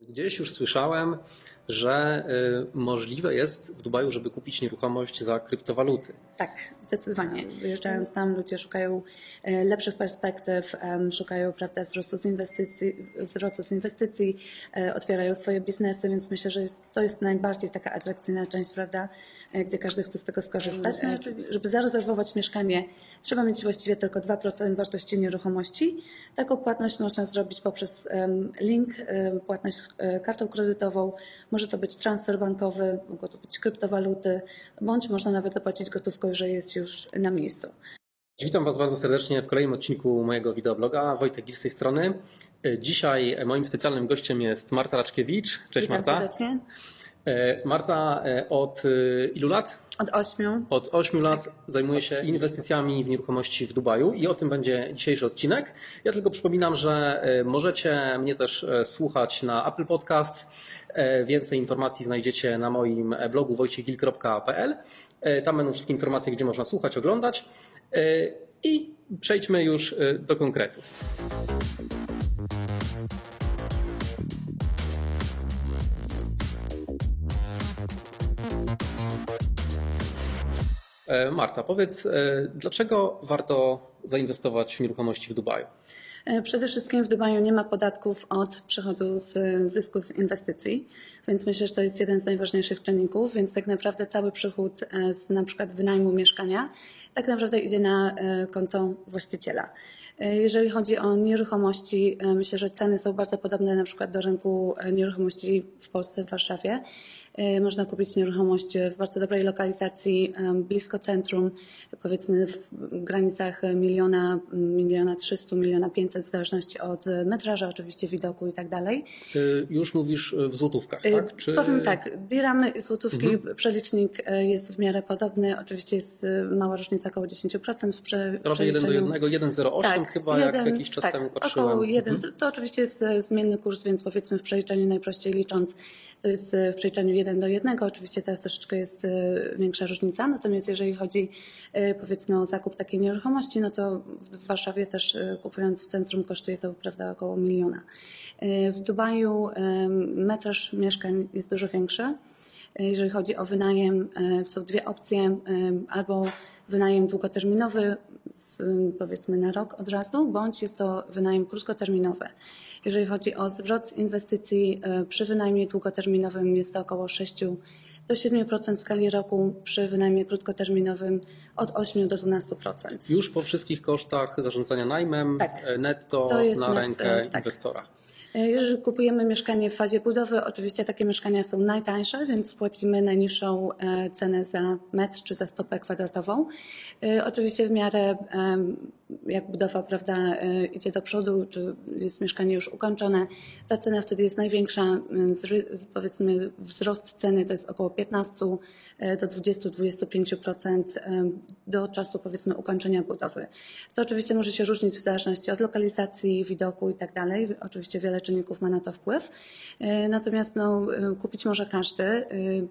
Gdzieś już słyszałem, że y, możliwe jest w Dubaju, żeby kupić nieruchomość za kryptowaluty. Tak, zdecydowanie. Wyjeżdżając tam, ludzie szukają e, lepszych perspektyw, szukają prawda, wzrostu z inwestycji, wzrostu z inwestycji, otwierają swoje biznesy, więc myślę, że jest, to jest najbardziej taka atrakcyjna część, prawda, gdzie każdy chce z tego skorzystać. E, Żeby zarezerwować mieszkanie, trzeba mieć właściwie tylko 2% wartości nieruchomości. Taką płatność można zrobić poprzez link, płatność e, kartą kredytową. Może to być transfer bankowy, mogą to być kryptowaluty, bądź można nawet zapłacić gotówką, jeżeli jest już na miejscu. Witam Was bardzo serdecznie w kolejnym odcinku mojego wideobloga. Wojtek Gil z tej strony. Dzisiaj moim specjalnym gościem jest Marta Raczkiewicz. Cześć Witam Marta. serdecznie. Y, Marta y, od y, ilu lat? Od ośmiu. Od 8 lat zajmuje się inwestycjami w nieruchomości w Dubaju i o tym będzie dzisiejszy odcinek. Ja tylko przypominam, że e, możecie mnie też e, słuchać na Apple Podcast. E, Więcej informacji znajdziecie na moim blogu wojciechgil.pl. E, Tam będą wszystkie informacje, gdzie można słuchać, oglądać. E, I przejdźmy już e, do konkretów. Marta, powiedz, e, dlaczego warto zainwestować w nieruchomości w Dubaju? E, Przede wszystkim w Dubaju nie ma podatków od przychodu z zysku z inwestycji, więc myślę, że to jest jeden z najważniejszych czynników, więc tak naprawdę cały przychód e, z na przykład wynajmu mieszkania tak naprawdę idzie na e, konto właściciela. E, Jeżeli chodzi o nieruchomości, e, myślę, że ceny są bardzo podobne na przykład do rynku e, nieruchomości w Polsce, w Warszawie. E, Można kupić nieruchomość w bardzo dobrej lokalizacji, e, blisko centrum, powiedzmy w granicach miliona, miliona trzystu, miliona pięćset, w zależności od metraża, oczywiście widoku i tak dalej. E, Już mówisz w złotówkach, tak? Czy... Powiem tak, diramy i złotówki, przelicznik e, jest w miarę podobny. Oczywiście jest mała różnica, około 10% w prze, Prawie 1 do przeliczeniu. 1, 1,08 chyba, jak jeden- jakiś czas tak, temu patrzyłem. Około jeden. Mhm. To, to oczywiście jest zmienny kurs, więc powiedzmy w przeliczeniu najprościej licząc, to jest e, w przeliczeniu 1 do 1. Oczywiście teraz troszeczkę jest e, większa różnica. Natomiast jeżeli chodzi e, powiedzmy o zakup takiej nieruchomości, no to w Warszawie też kupując w centrum kosztuje to prawda około miliona. W Dubaju metraż mieszkań jest dużo większy. Jeżeli chodzi o wynajem, są dwie opcje, albo wynajem długoterminowy, z, powiedzmy na rok od razu, bądź jest to wynajem krótkoterminowy. Jeżeli chodzi o zwrot z inwestycji, e, przy wynajmie długoterminowym jest to około 6 do 7% w skali roku, przy wynajmie krótkoterminowym od 8 do 12%. Już po wszystkich kosztach zarządzania najmem, Tak. e, netto na net- rękę e, tak. inwestora. E, Jeżeli kupujemy mieszkanie w fazie budowy, oczywiście takie mieszkania są najtańsze, więc płacimy najniższą e, cenę za metr czy za stopę kwadratową. E, Oczywiście w miarę jak budowa prawda, e, idzie do przodu, czy jest mieszkanie już ukończone, ta cena wtedy jest największa. Powiedzmy wzrost ceny to jest około 15 e, do 20-25% e, do czasu powiedzmy ukończenia budowy. To oczywiście może się różnić w zależności od lokalizacji, widoku i tak dalej. Oczywiście wiele czynników ma na to wpływ. Natomiast no, kupić może każdy.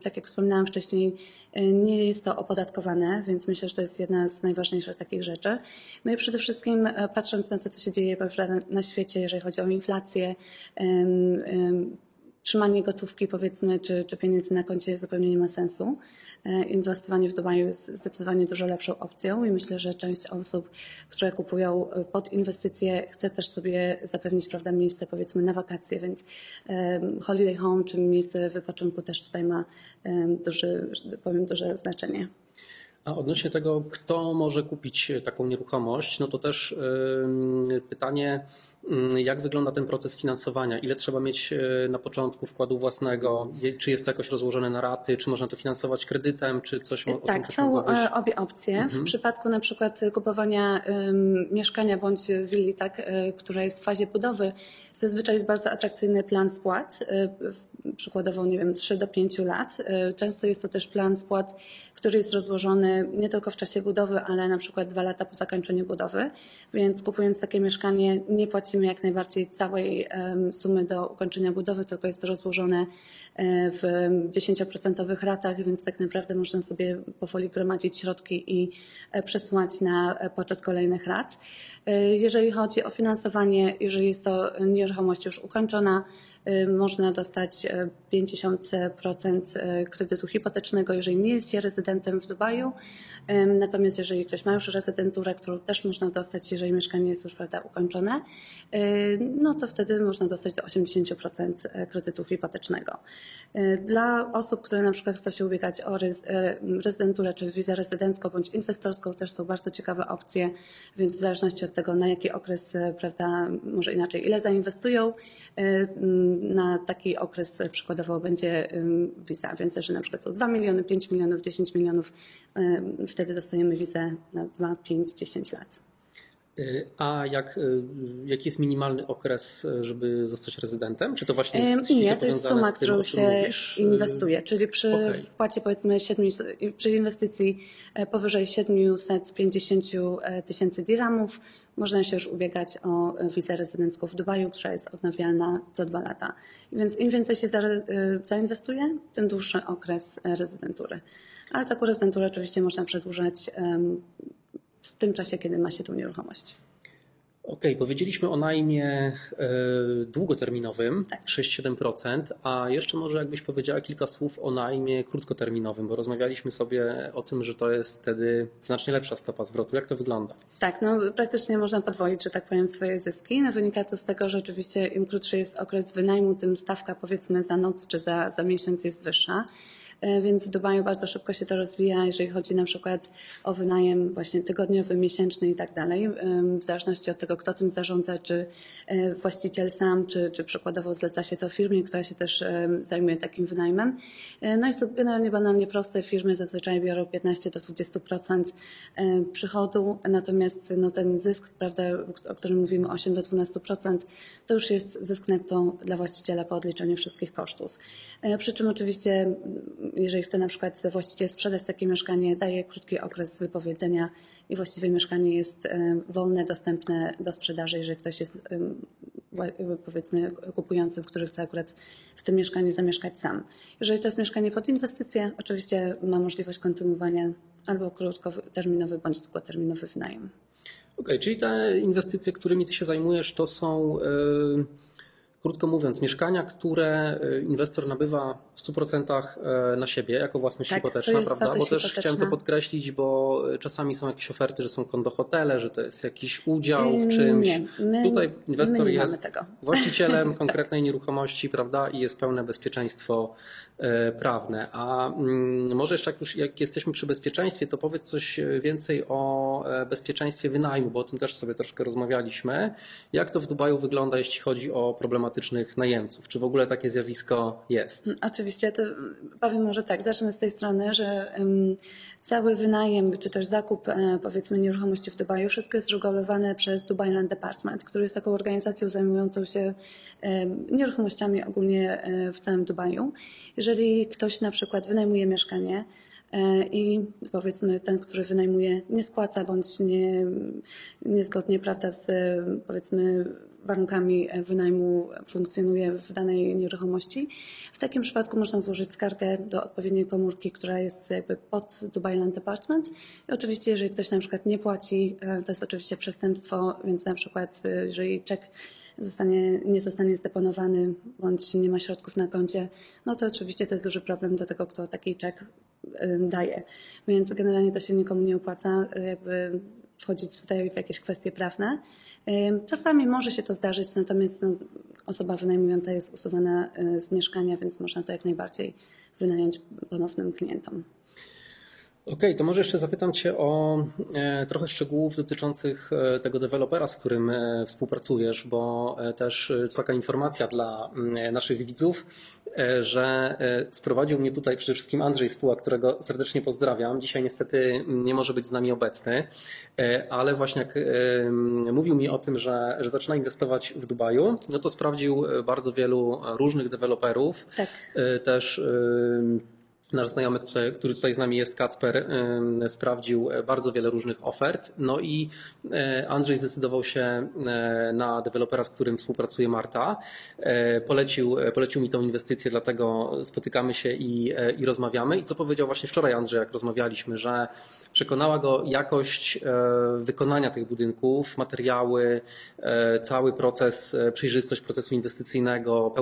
Tak jak wspominałam wcześniej, nie jest to opodatkowane, więc myślę, że to jest jedna z najważniejszych takich rzeczy. No i przede wszystkim e, patrząc na to, co się dzieje na- świecie, jeżeli chodzi o inflację, trzymanie gotówki powiedzmy, czy, czy pieniędzy na koncie zupełnie nie ma sensu. E, Inwestowanie w Dubaju jest zdecydowanie dużo lepszą opcją i myślę, że część osób, które kupują e, pod inwestycje, chce też sobie zapewnić prawda, miejsce powiedzmy na wakacje, więc holiday home, czy miejsce wypoczynku też tutaj ma duży, tak powiem, duże znaczenie. A odnośnie tego, kto może kupić taką nieruchomość, no to też pytanie, ym, jak wygląda ten proces finansowania? Ile trzeba mieć y, na początku wkładu własnego? Czy jest to jakoś rozłożone na raty? Czy można to finansować kredytem? Czy coś o, Tak, są e, obie opcje. W przypadku na przykład kupowania mieszkania bądź willi, tak, e, która jest w fazie budowy, zazwyczaj jest bardzo atrakcyjny plan spłat, e, przykładowo, nie wiem, 3 do 5 lat. E, Często jest to też plan spłat, który jest rozłożony nie tylko w czasie budowy, ale na przykład dwa lata po zakończeniu budowy, więc kupując takie mieszkanie nie płacimy jak najbardziej całej sumy do ukończenia budowy, tylko jest to rozłożone w 10% ratach, więc tak naprawdę można sobie powoli gromadzić środki i e, przesyłać na e, poczet kolejnych rat. E, Jeżeli chodzi o finansowanie, jeżeli jest to nieruchomość już ukończona, można dostać 50% kredytu hipotecznego, jeżeli nie jest się rezydentem w Dubaju. Natomiast jeżeli ktoś ma już rezydenturę, którą też można dostać, jeżeli mieszkanie jest już prawda, ukończone, no to wtedy można dostać do 80% kredytu hipotecznego. Dla osób, które na przykład chcą się ubiegać o rezydenturę, czy wizę rezydencką bądź inwestorską, też są bardzo ciekawe opcje, więc w zależności od tego, na jaki okres, prawda, może inaczej, ile zainwestują, na taki okres przykładowo będzie wiza, więc jeżeli na przykład są 2 miliony, 5 milionów, 10 milionów, wtedy dostajemy wizę na 2, 5, 10 lat. Y, a jak, y, jaki jest minimalny okres, żeby zostać rezydentem? Czy to właśnie jest Nie, to jest suma, którą się mówisz? inwestuje. Czyli przy okay. wpłacie powiedzmy 7, przy inwestycji e, powyżej 750 e, tysięcy dirhamów można się już ubiegać o wizę rezydencką w Dubaju, która jest odnawialna co dwa lata. Więc im więcej się e, zainwestuje, tym dłuższy okres rezydentury. Ale taką rezydenturę oczywiście można przedłużać w tym czasie, kiedy ma się tą nieruchomość. Okej, okay, powiedzieliśmy o najmie y, długoterminowym, tak. 6-7%, a jeszcze może jakbyś powiedziała kilka słów o najmie krótkoterminowym, bo rozmawialiśmy sobie o tym, że to jest wtedy znacznie lepsza stopa zwrotu. Jak to wygląda? Tak, no praktycznie można podwoić, że tak powiem, swoje zyski. No, wynika to z tego, że oczywiście im krótszy jest okres wynajmu, tym stawka powiedzmy za noc czy za, za miesiąc jest wyższa. E, więc w Dubaju bardzo szybko się to rozwija, jeżeli chodzi na przykład o wynajem właśnie tygodniowy, miesięczny i tak dalej, w zależności od tego, kto tym zarządza, czy e, właściciel sam, czy, czy przykładowo zleca się to firmie, która się też zajmuje takim wynajmem. E, no jest to generalnie banalnie proste. Firmy zazwyczaj biorą 15 do 20% przychodu, natomiast no, ten zysk, prawda, o którym mówimy 8 do 12%, to już jest zysk netto dla właściciela po odliczeniu wszystkich kosztów. Przy czym oczywiście jeżeli chce na przykład właściciel sprzedać takie mieszkanie, daje krótki okres wypowiedzenia i właściwie mieszkanie jest wolne, dostępne do sprzedaży, jeżeli ktoś jest powiedzmy kupującym, który chce akurat w tym mieszkaniu zamieszkać sam. Jeżeli to jest mieszkanie pod inwestycję, oczywiście ma możliwość kontynuowania albo krótkoterminowy bądź długoterminowy wynajem. Okej, okay, czyli te inwestycje, którymi ty się zajmujesz, to są yy Krótko mówiąc, mieszkania, które y, inwestor nabywa w 100% e, na siebie jako własność tak, hipoteczna, prawda? Bo też chciałem to podkreślić, bo y, czasami są jakieś oferty, że są kondohotele, że to jest jakiś udział w czymś. Nie, my, Tutaj inwestor jest właścicielem konkretnej nieruchomości, prawda? I jest pełne bezpieczeństwo e, prawne. A mm, może jeszcze jak już jak jesteśmy przy bezpieczeństwie, to powiedz coś więcej o e, bezpieczeństwie wynajmu, bo o tym też sobie troszkę rozmawialiśmy. Jak to w Dubaju wygląda, jeśli chodzi o problematykę najemców? Czy w ogóle takie zjawisko jest? Oczywiście, to powiem może tak, zacznę z tej strony, że cały wynajem czy też zakup e, powiedzmy nieruchomości w Dubaju, wszystko jest regulowane przez Dubai Land Department, który jest taką organizacją zajmującą się nieruchomościami ogólnie e, w całym Dubaju. Jeżeli ktoś na przykład wynajmuje mieszkanie, e, i powiedzmy ten, który wynajmuje, nie spłaca bądź nie, niezgodnie prawda, z powiedzmy warunkami wynajmu funkcjonuje w danej nieruchomości. W takim przypadku można złożyć skargę do odpowiedniej komórki, która jest jakby pod Dubai Land Department. I oczywiście, jeżeli ktoś na przykład nie płaci, e, to jest oczywiście przestępstwo, więc na przykład e, jeżeli czek zostanie, nie zostanie zdeponowany bądź nie ma środków na koncie, no to oczywiście to jest duży problem do tego, kto taki czek e, daje. Więc generalnie to się nikomu nie opłaca jakby wchodzić tutaj w jakieś kwestie prawne. Czasami może się to zdarzyć, natomiast no, osoba wynajmująca jest usuwana y, z mieszkania, więc można to jak najbardziej wynająć ponownym klientom. Okej, okay, to może jeszcze zapytam Cię o e, trochę szczegółów dotyczących e, tego dewelopera, z którym e, współpracujesz, bo też taka informacja dla naszych widzów, że sprowadził mnie tutaj przede wszystkim Andrzej Spóła, którego serdecznie pozdrawiam. Dzisiaj niestety nie może być z nami obecny, ale właśnie jak mówił mi o tym, że, że zaczyna inwestować w Dubaju, no to sprawdził bardzo wielu różnych deweloperów, tak. też Nasz znajomy, który tutaj z nami jest, Kacper, sprawdził bardzo wiele różnych ofert. No i e, Andrzej zdecydował się e, na dewelopera, z którym współpracuje Marta. E, polecił, polecił mi tą inwestycję, dlatego spotykamy się i, i rozmawiamy. I co powiedział właśnie wczoraj Andrzej, jak rozmawialiśmy, że przekonała go jakość wykonania tych budynków, materiały, cały proces, przejrzystość procesu inwestycyjnego,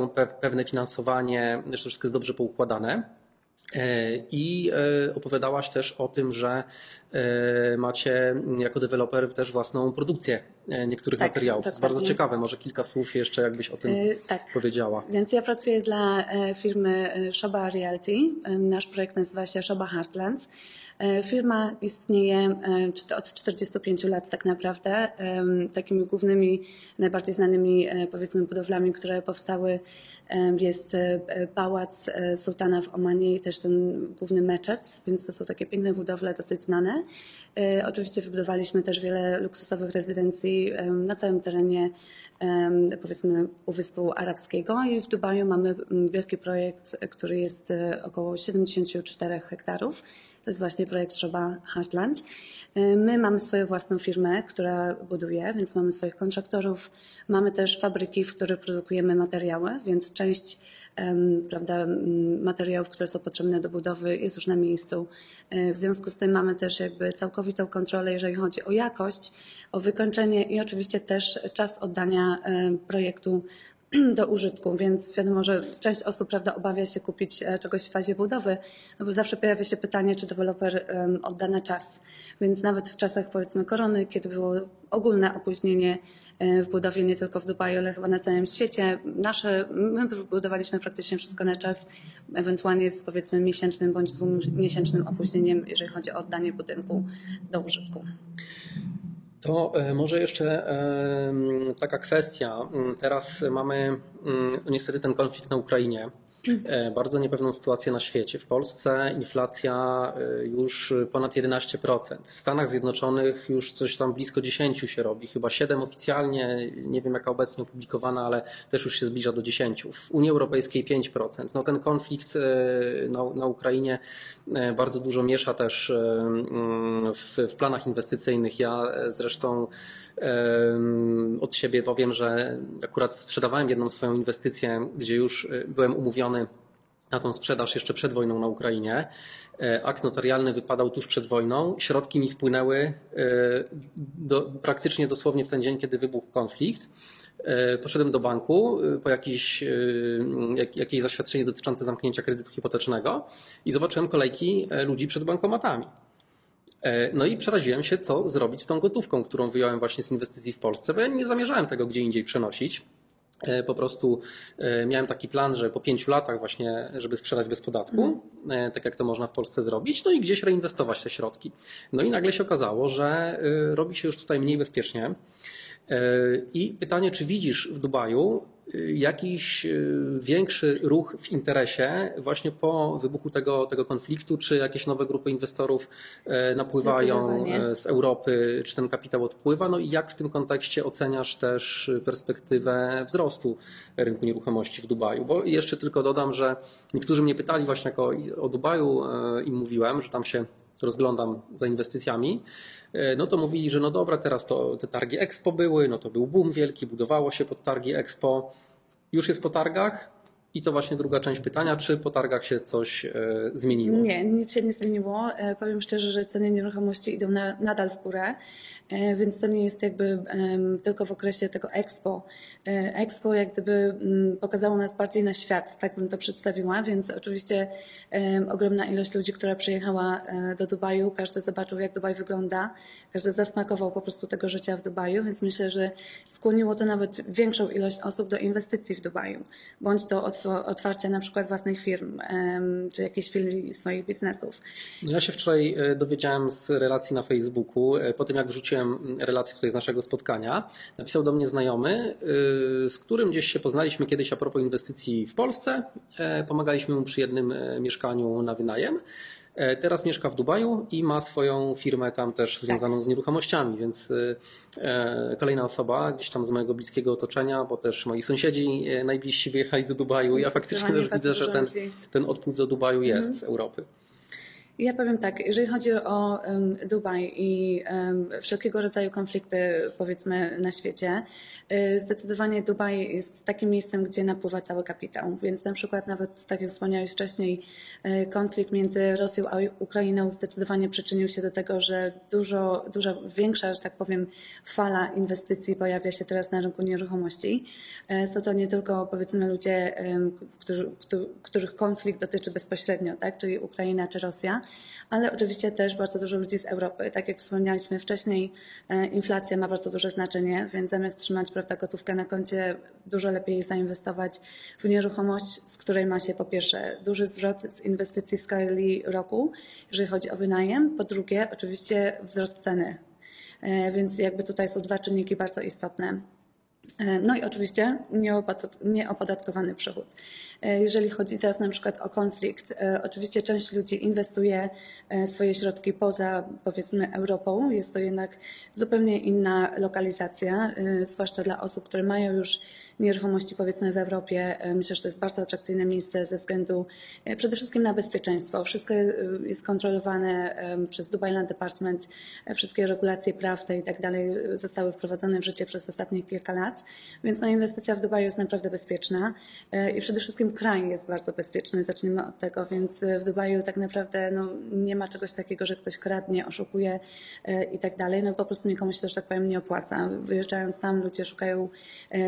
pewne finansowanie, że to wszystko jest dobrze poukładane. E, I e, opowiadałaś też o tym, że e, macie jako deweloper też własną produkcję niektórych tak, materiałów. To jest bardzo ciekawe. Może kilka słów jeszcze, jakbyś o tym tak. powiedziała. Więc ja pracuję dla firmy Shoba Realty. Nasz projekt nazywa się Shoba Heartlands. Firma istnieje od 45 lat tak naprawdę. Takimi głównymi, najbardziej znanymi powiedzmy budowlami, które powstały jest e, pałac e, sułtana w Omanie i też ten główny meczet, więc to są takie piękne budowle, dosyć znane. E, oczywiście wybudowaliśmy też wiele luksusowych rezydencji na całym terenie powiedzmy Półwyspu Arabskiego i w Dubaju mamy wielki projekt, który jest około 74 hektarów. To jest właśnie projekt Szoba Heartland. My mamy swoją własną firmę, która buduje, więc mamy swoich kontraktorów. Mamy też fabryki, w których produkujemy materiały, więc część prawda, materiałów, które są potrzebne do budowy jest już na miejscu. E, w związku z tym mamy też jakby całkowitą kontrolę, jeżeli chodzi o jakość, o wykończenie i oczywiście też czas oddania projektu do użytku, więc wiadomo, że część osób prawda, obawia się kupić e, czegoś w fazie budowy, no bo zawsze pojawia się pytanie, czy deweloper odda na czas. Więc nawet w czasach powiedzmy korony, kiedy było ogólne opóźnienie e, w budowie nie tylko w Dubaju, ale chyba na całym świecie. Nasze, my wybudowaliśmy praktycznie wszystko na czas, ewentualnie z powiedzmy miesięcznym bądź dwumiesięcznym opóźnieniem, jeżeli chodzi o oddanie budynku do użytku. To e, może jeszcze taka kwestia. Mm, teraz mamy mm, niestety ten konflikt na Ukrainie. E, bardzo niepewną sytuację na świecie. W Polsce inflacja e, już ponad 11%. W Stanach Zjednoczonych już coś tam blisko 10 się robi, chyba 7 oficjalnie, nie wiem jaka obecnie opublikowana, ale też już się zbliża do 10. W Unii Europejskiej 5%. No ten konflikt na, na Ukrainie bardzo dużo miesza też mm, w, w planach inwestycyjnych. Ja zresztą od siebie powiem, że akurat sprzedawałem jedną swoją inwestycję, gdzie już e, byłem umówiony na tą sprzedaż jeszcze przed wojną na Ukrainie. E, akt notarialny wypadał tuż przed wojną. Środki mi wpłynęły e, do, praktycznie dosłownie w ten dzień, kiedy wybuchł konflikt. Poszedłem do banku po jakieś, jak, jakieś zaświadczenie dotyczące zamknięcia kredytu hipotecznego i zobaczyłem kolejki ludzi przed bankomatami. E, no i przeraziłem się, co zrobić z tą gotówką, którą wyjąłem właśnie z inwestycji w Polsce, bo ja nie zamierzałem tego gdzie indziej przenosić. E, po prostu e, miałem taki plan, że po pięciu latach właśnie, żeby sprzedać bez podatku, mm. tak jak to można w Polsce zrobić, no i gdzieś reinwestować te środki. No i nagle się okazało, że robi się już tutaj mniej bezpiecznie. I pytanie, czy widzisz w Dubaju jakiś y, większy ruch w interesie właśnie po wybuchu tego, tego konfliktu, czy jakieś nowe grupy inwestorów e, napływają e, z Europy, czy ten kapitał odpływa? No i jak w tym kontekście oceniasz też perspektywę wzrostu rynku nieruchomości w Dubaju? Bo jeszcze tylko dodam, że niektórzy mnie pytali właśnie jako o Dubaju e, i mówiłem, że tam się rozglądam za inwestycjami, no to mówili, że no dobra, teraz to te targi Expo były, no to był boom wielki, budowało się pod targi Expo. Już jest po targach, i to właśnie druga część pytania, czy po targach się coś e, zmieniło? Nie, nic się nie zmieniło. E, powiem szczerze, że ceny nieruchomości idą na, nadal w górę. E, więc to nie jest jakby tylko w okresie tego Expo. E, Expo jak gdyby mm, pokazało nas bardziej na świat, tak bym to przedstawiła, więc oczywiście ogromna ilość ludzi, która przyjechała e, do Dubaju, każdy zobaczył jak Dubaj wygląda, każdy zasmakował po prostu tego życia w Dubaju, więc myślę, że skłoniło to nawet większą ilość osób do inwestycji w Dubaju, bądź do otwarcia na przykład własnych firm, czy jakichś firm swoich biznesów. No ja się wczoraj dowiedziałem z relacji na Facebooku, po tym jak wrzuciłem wrzuciłem relację tutaj z naszego spotkania, napisał do mnie znajomy, y, z którym gdzieś się poznaliśmy kiedyś a propos inwestycji w Polsce. E, pomagaliśmy mu przy jednym e, mieszkaniu na wynajem. E, teraz mieszka w Dubaju i ma swoją firmę tam też związaną z nieruchomościami, więc kolejna osoba gdzieś tam z mojego bliskiego otoczenia, bo też moi sąsiedzi najbliżsi wyjechali do Dubaju. Ja faktycznie też widzę, że ten, ten odpływ do Dubaju jest z Europy. Ja powiem tak, jeżeli chodzi o um, Dubaj i um, wszelkiego rodzaju konflikty, powiedzmy, na świecie, zdecydowanie Dubaj jest takim miejscem, gdzie napływa cały kapitał. Więc na przykład nawet, tak jak wspomniałeś wcześniej, y, konflikt między Rosją a Ukrainą zdecydowanie przyczynił się do tego, że dużo, dużo większa, że tak powiem, fala inwestycji pojawia się teraz na rynku nieruchomości. Y, są to nie tylko, powiedzmy, ludzie, których konflikt dotyczy bezpośrednio, tak, czyli Ukraina czy Rosja, ale oczywiście też bardzo dużo ludzi z Europy. Tak jak wspomnialiśmy wcześniej, inflacja ma bardzo duże znaczenie, więc zamiast trzymać prawda, gotówkę na koncie, dużo lepiej zainwestować w nieruchomość, z której ma się po pierwsze duży zwrot z inwestycji w skali roku, jeżeli chodzi o wynajem, po drugie oczywiście wzrost ceny. E, więc jakby tutaj są dwa czynniki bardzo istotne. E, no i oczywiście nieopodatkowany przychód. E, jeżeli chodzi teraz na przykład o konflikt, e, oczywiście część ludzi inwestuje swoje środki poza powiedzmy Europą. Jest to jednak zupełnie inna lokalizacja, zwłaszcza dla osób, które mają już nieruchomości powiedzmy w Europie. E, myślę, że to jest bardzo atrakcyjne miejsce ze względu e, przede wszystkim na bezpieczeństwo. Wszystko e, jest kontrolowane przez Dubai Land Department, wszystkie regulacje prawne i tak dalej zostały wprowadzone w życie przez ostatnie kilka lat, więc no, inwestycja w Dubaju jest naprawdę bezpieczna i przede wszystkim kraj jest bardzo bezpieczny, zacznijmy od tego, więc w Dubaju tak naprawdę no, nie ma czegoś takiego, że ktoś kradnie, oszukuje i tak dalej, no po prostu nikomu się to, że tak powiem, nie opłaca. Wyjeżdżając tam ludzie szukają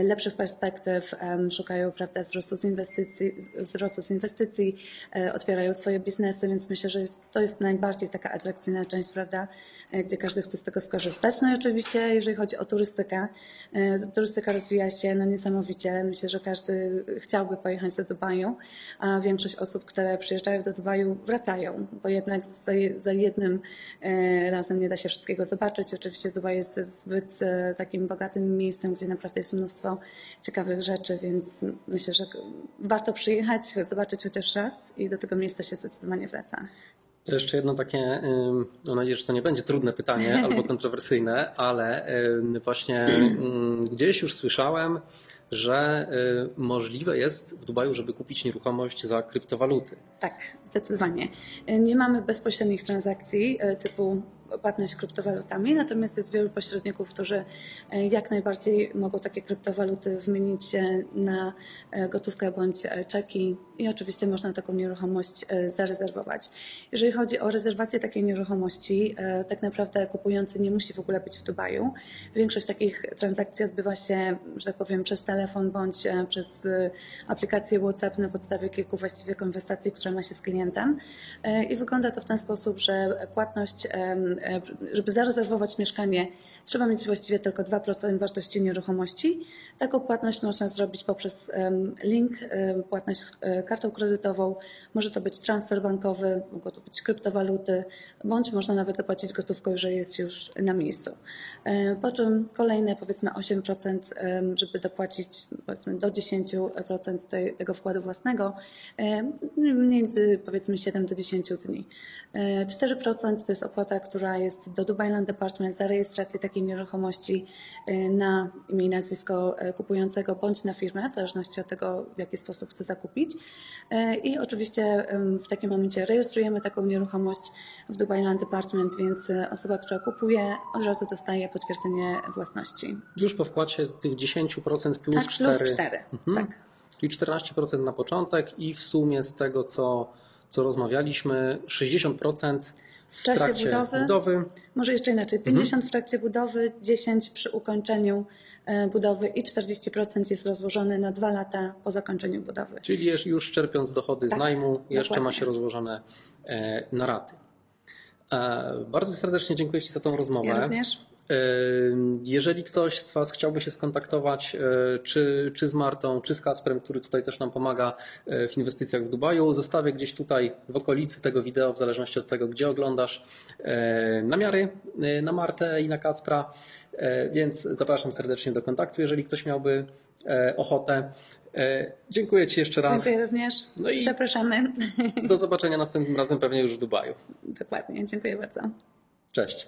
lepszych perspektyw perspektyw, szukają prawda, wzrostu z inwestycji, wzrostu z inwestycji, e, otwierają swoje biznesy, więc myślę, że jest, to jest najbardziej taka atrakcyjna część, prawda, E, gdzie każdy chce z tego skorzystać. No i oczywiście, jeżeli chodzi o turystykę, e, turystyka rozwija się no niesamowicie. Myślę, że każdy chciałby pojechać do Dubaju, a większość osób, które przyjeżdżają do Dubaju, wracają, bo jednak za, jednym razem nie da się wszystkiego zobaczyć. Oczywiście Dubaj jest zbyt takim bogatym miejscem, gdzie naprawdę jest mnóstwo ciekawych rzeczy, więc myślę, że warto przyjechać, zobaczyć chociaż raz i do tego miejsca się zdecydowanie wraca. To jeszcze jedno takie, mam nadzieję, że to nie będzie trudne pytanie albo kontrowersyjne, ale właśnie gdzieś już słyszałem, że y, możliwe jest w Dubaju, żeby kupić nieruchomość za kryptowaluty. Tak, zdecydowanie. Nie mamy bezpośrednich transakcji y, typu płatność kryptowalutami, natomiast jest wielu pośredników, którzy e, jak najbardziej mogą takie kryptowaluty wymienić na e, gotówkę bądź e, czeki i oczywiście można taką nieruchomość zarezerwować. Jeżeli chodzi o rezerwację takiej nieruchomości, tak naprawdę kupujący nie musi w ogóle być w Dubaju. Większość takich transakcji odbywa się, że tak powiem, przez telefon bądź przez aplikację WhatsApp na podstawie kilku właściwie konwersacji, które ma się z klientem i wygląda to w ten sposób, że płatność żeby zarezerwować mieszkanie, trzeba mieć właściwie tylko 2% wartości nieruchomości. Taką płatność można zrobić poprzez link, płatność e, kartą kredytową. Może to być transfer bankowy, mogą to być kryptowaluty, bądź można nawet zapłacić gotówką, jeżeli jest już na miejscu. E, po czym kolejne powiedzmy 8%, żeby dopłacić powiedzmy do 10% tego wkładu własnego, między powiedzmy 7 do 10 dni. 4% to jest opłata, która jest do Dubai Land Department za rejestrację takiej nieruchomości na imię i nazwisko kupującego bądź na firmę, w zależności od tego, w jaki sposób chce zakupić. Y, I oczywiście w takim momencie rejestrujemy taką nieruchomość w Dubai Land Department, więc osoba, która kupuje, od razu dostaje potwierdzenie własności. Już po wkładzie tych 10% plus tak, 4. Plus 4. Mhm. Tak. Czyli 14% na początek i w sumie z tego, co, co rozmawialiśmy, 60% w, czasie budowy, budowy, może jeszcze inaczej, 50 mhm. w trakcie budowy, 10 przy ukończeniu e, budowy i 40% jest rozłożone na dwa lata po zakończeniu budowy. Czyli już czerpiąc dochody tak, z najmu, jeszcze dokładnie. ma się rozłożone e, na raty. E, bardzo serdecznie dziękuję Ci za tą rozmowę. Ja również. Jeżeli ktoś z Was chciałby się skontaktować, e, czy, czy z Martą, czy z Kacprem, który tutaj też nam pomaga e, w inwestycjach w Dubaju, zostawię gdzieś tutaj w okolicy tego wideo, w zależności od tego, gdzie oglądasz, e, namiary na Martę i na Kacpra, więc zapraszam serdecznie do kontaktu, jeżeli ktoś miałby ochotę. Dziękuję Ci jeszcze raz. Dziękuję również. No i Zapraszamy. Do zobaczenia następnym razem, pewnie już w Dubaju. Dokładnie, dziękuję bardzo. Cześć.